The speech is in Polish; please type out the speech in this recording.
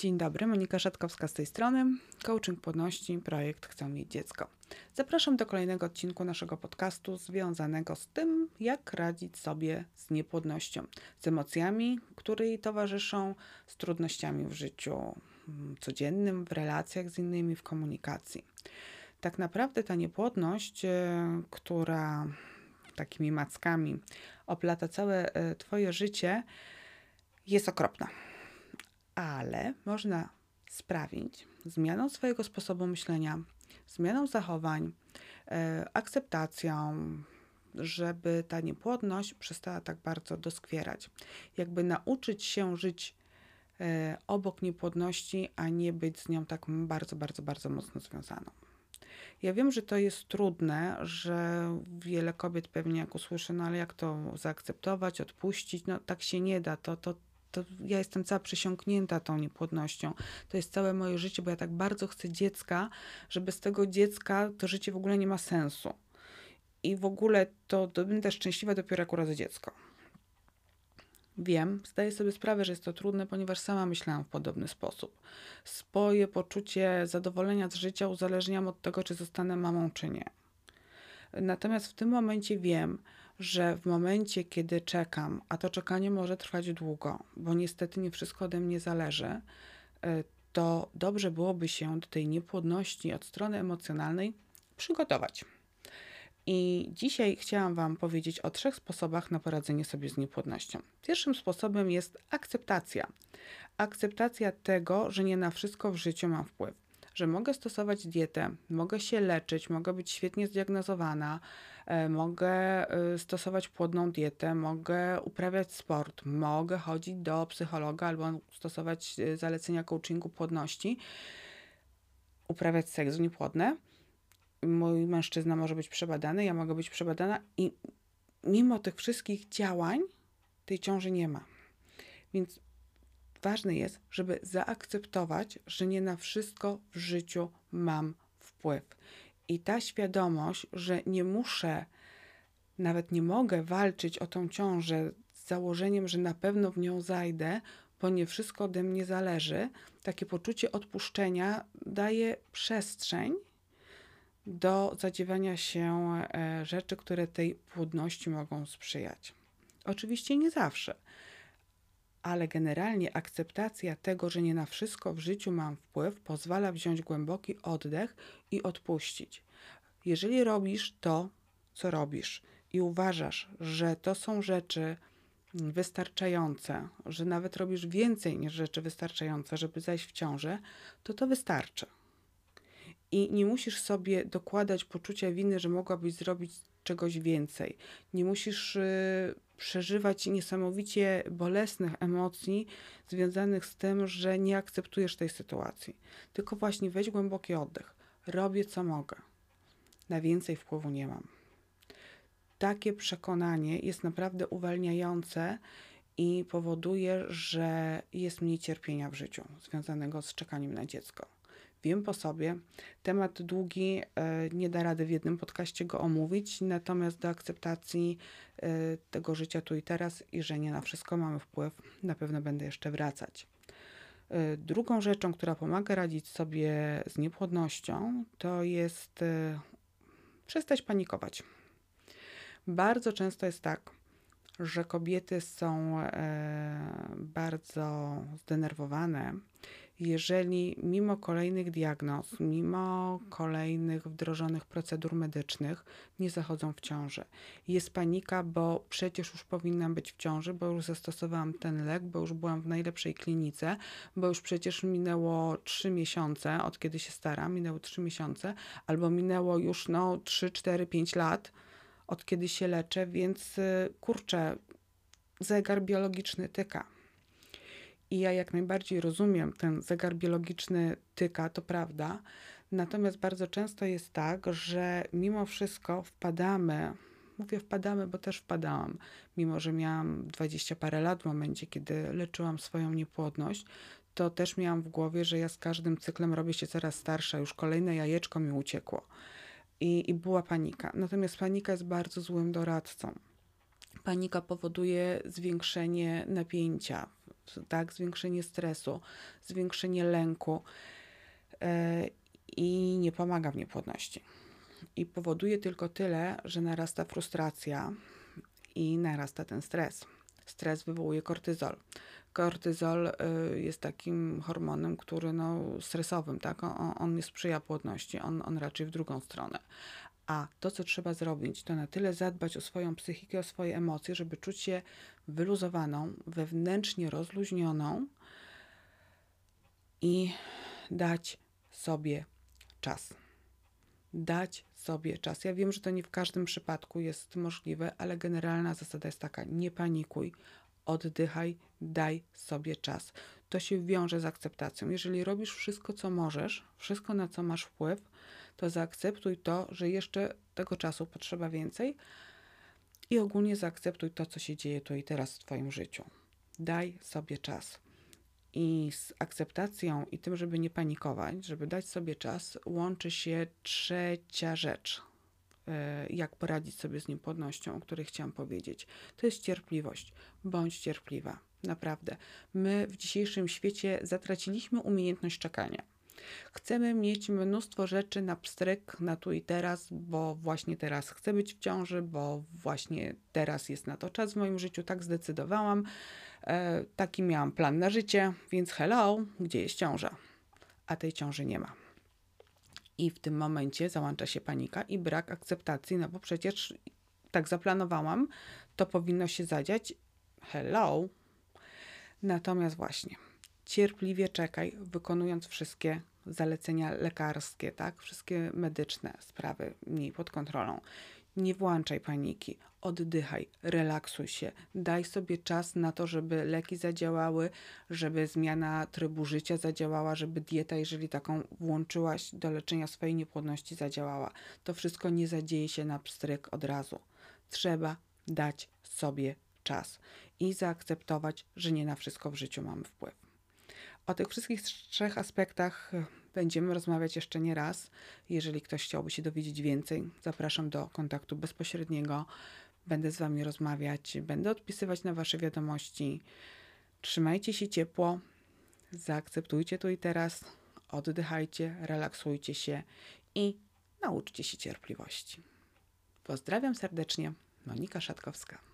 Dzień dobry, Monika Szatkowska z tej strony. Coaching płodności, projekt Chcę mieć dziecko. Zapraszam do kolejnego odcinku naszego podcastu związanego z tym, jak radzić sobie z niepłodnością, z emocjami, które jej towarzyszą, z trudnościami w życiu mm, codziennym, w relacjach z innymi, w komunikacji. Tak naprawdę ta niepłodność, e, która takimi mackami oplata całe e, Twoje życie, jest okropna ale można sprawić zmianą swojego sposobu myślenia, zmianą zachowań, e, akceptacją, żeby ta niepłodność przestała tak bardzo doskwierać. Jakby nauczyć się żyć e, obok niepłodności, a nie być z nią tak bardzo, bardzo, bardzo mocno związaną. Ja wiem, że to jest trudne, że wiele kobiet pewnie jak usłyszy, no ale jak to zaakceptować, odpuścić, no tak się nie da, to, to, to ja jestem cała przesiąknięta tą niepłodnością. To jest całe moje życie, bo ja tak bardzo chcę dziecka, że bez tego dziecka to życie w ogóle nie ma sensu. I w ogóle to, to będę szczęśliwa dopiero jak urodzę dziecko. Wiem, zdaję sobie sprawę, że jest to trudne, ponieważ sama myślałam w podobny sposób. Swoje poczucie zadowolenia z życia uzależniam od tego, czy zostanę mamą, czy nie. Natomiast w tym momencie wiem, że w momencie, kiedy czekam, a to czekanie może trwać długo, bo niestety nie wszystko ode mnie zależy, e, to dobrze byłoby się do tej niepłodności od strony emocjonalnej przygotować. I dzisiaj chciałam Wam powiedzieć o trzech sposobach na poradzenie sobie z niepłodnością. Pierwszym sposobem jest akceptacja. Akceptacja tego, że nie na wszystko w życiu mam wpływ że mogę stosować dietę, mogę się leczyć, mogę być świetnie zdiagnozowana, mogę e, stosować płodną dietę, mogę uprawiać sport, mogę chodzić do psychologa albo stosować e, zalecenia coachingu płodności, uprawiać seks niepłodny. Mój mężczyzna może być przebadany, ja mogę być przebadana i mimo tych wszystkich działań tej ciąży nie ma. Więc ważne jest, żeby zaakceptować, że nie na wszystko w życiu mam wpływ. I ta świadomość, że nie muszę, nawet nie mogę walczyć o tą ciążę z założeniem, że na pewno w nią zajdę, bo nie wszystko ode mnie zależy, takie poczucie odpuszczenia daje przestrzeń do zadziewania się e, rzeczy, które tej płodności mogą sprzyjać. Oczywiście nie zawsze ale generalnie akceptacja tego, że nie na wszystko w życiu mam wpływ, pozwala wziąć głęboki oddech i odpuścić. Jeżeli robisz to, co robisz i uważasz, że to są rzeczy wystarczające, że nawet robisz więcej niż rzeczy wystarczające, żeby zajść w ciążę, to to wystarczy. I nie musisz sobie dokładać poczucia winy, że mogłabyś zrobić czegoś więcej. Nie musisz y, przeżywać niesamowicie bolesnych emocji związanych z tym, że nie akceptujesz tej sytuacji. Tylko właśnie weź głęboki oddech. Robię co mogę. Na więcej wpływu nie mam. Takie przekonanie jest naprawdę uwalniające i powoduje, że jest mniej cierpienia w życiu związanego z czekaniem na dziecko. Wiem po sobie. Temat długi, e, nie da rady w jednym podcaście go omówić, natomiast do akceptacji e, tego życia tu i teraz i że nie na wszystko mamy wpływ, na pewno będę jeszcze wracać. E, drugą rzeczą, która pomaga radzić sobie z niepłodnością, to jest przestać panikować. Bardzo często jest tak, że kobiety są bardzo zdenerwowane jeżeli mimo kolejnych diagnoz, mimo kolejnych wdrożonych procedur medycznych nie zachodzą w ciąży. Jest panika, bo przecież już powinnam być w ciąży, bo już zastosowałam ten lek, bo już byłam w najlepszej klinice, bo już przecież minęło 3 miesiące, od kiedy się staram, minęło 3 miesiące, albo minęło już no 3, 4, 5 lat, od kiedy się leczę, więc y, kurczę, zegar biologiczny tyka i ja jak najbardziej rozumiem, ten zegar biologiczny tyka, to prawda. Natomiast bardzo często jest tak, że mimo wszystko wpadamy, mówię wpadamy, bo też wpadałam, mimo że miałam dwadzieścia parę lat w momencie, kiedy leczyłam swoją niepłodność, to też miałam w głowie, że ja z każdym cyklem robię się coraz starsza, już kolejne jajeczko mi uciekło. I, i była panika. Natomiast panika jest bardzo złym doradcą. Panika powoduje zwiększenie napięcia tak? Zwiększenie stresu, zwiększenie lęku e, i nie pomaga w niepłodności. I powoduje tylko tyle, że narasta frustracja i narasta ten stres. Stres wywołuje kortyzol. Kortyzol y, jest takim hormonem, który no, stresowym, tak? On, on nie sprzyja płodności, on, on raczej w drugą stronę. A to, co trzeba zrobić, to na tyle zadbać o swoją psychikę, o swoje emocje, żeby czuć się wyluzowaną, wewnętrznie rozluźnioną i dać sobie czas. Dać sobie czas. Ja wiem, że to nie w każdym przypadku jest możliwe, ale generalna zasada jest taka: nie panikuj, oddychaj, daj sobie czas. To się wiąże z akceptacją. Jeżeli robisz wszystko, co możesz, wszystko, na co masz wpływ, to zaakceptuj to, że jeszcze tego czasu potrzeba więcej i ogólnie zaakceptuj to, co się dzieje tu i teraz w Twoim życiu. Daj sobie czas. I z akceptacją i tym, żeby nie panikować, żeby dać sobie czas, łączy się trzecia rzecz. E, jak poradzić sobie z niepłodnością, o której chciałam powiedzieć. To jest cierpliwość. Bądź cierpliwa. Naprawdę. My w dzisiejszym świecie zatraciliśmy umiejętność czekania. Chcemy mieć mnóstwo rzeczy na pstryk, na tu i teraz, bo właśnie teraz chcę być w ciąży, bo właśnie teraz jest na to czas w moim życiu, tak zdecydowałam. E, taki miałam plan na życie, więc hello, gdzie jest ciąża? A tej ciąży nie ma. I w tym momencie załącza się panika i brak akceptacji, no bo przecież tak zaplanowałam, to powinno się zadziać. Hello. Natomiast właśnie, cierpliwie czekaj, wykonując wszystkie zalecenia lekarskie, tak? Wszystkie medyczne sprawy miej pod kontrolą. Nie włączaj paniki, oddychaj, relaksuj się, daj sobie czas na to, żeby leki zadziałały, żeby zmiana trybu życia zadziałała, żeby dieta, jeżeli taką włączyłaś do leczenia swojej niepłodności, zadziałała. To wszystko nie zadzieje się na pstryk od razu. Trzeba dać sobie czas i zaakceptować, że nie na wszystko w życiu mamy wpływ. O tych wszystkich trzech aspektach Będziemy rozmawiać jeszcze nie raz. Jeżeli ktoś chciałby się dowiedzieć więcej, zapraszam do kontaktu bezpośredniego. Będę z Wami rozmawiać, będę odpisywać na Wasze wiadomości. Trzymajcie się ciepło, zaakceptujcie tu i teraz, oddychajcie, relaksujcie się i nauczcie się cierpliwości. Pozdrawiam serdecznie, Monika Szatkowska.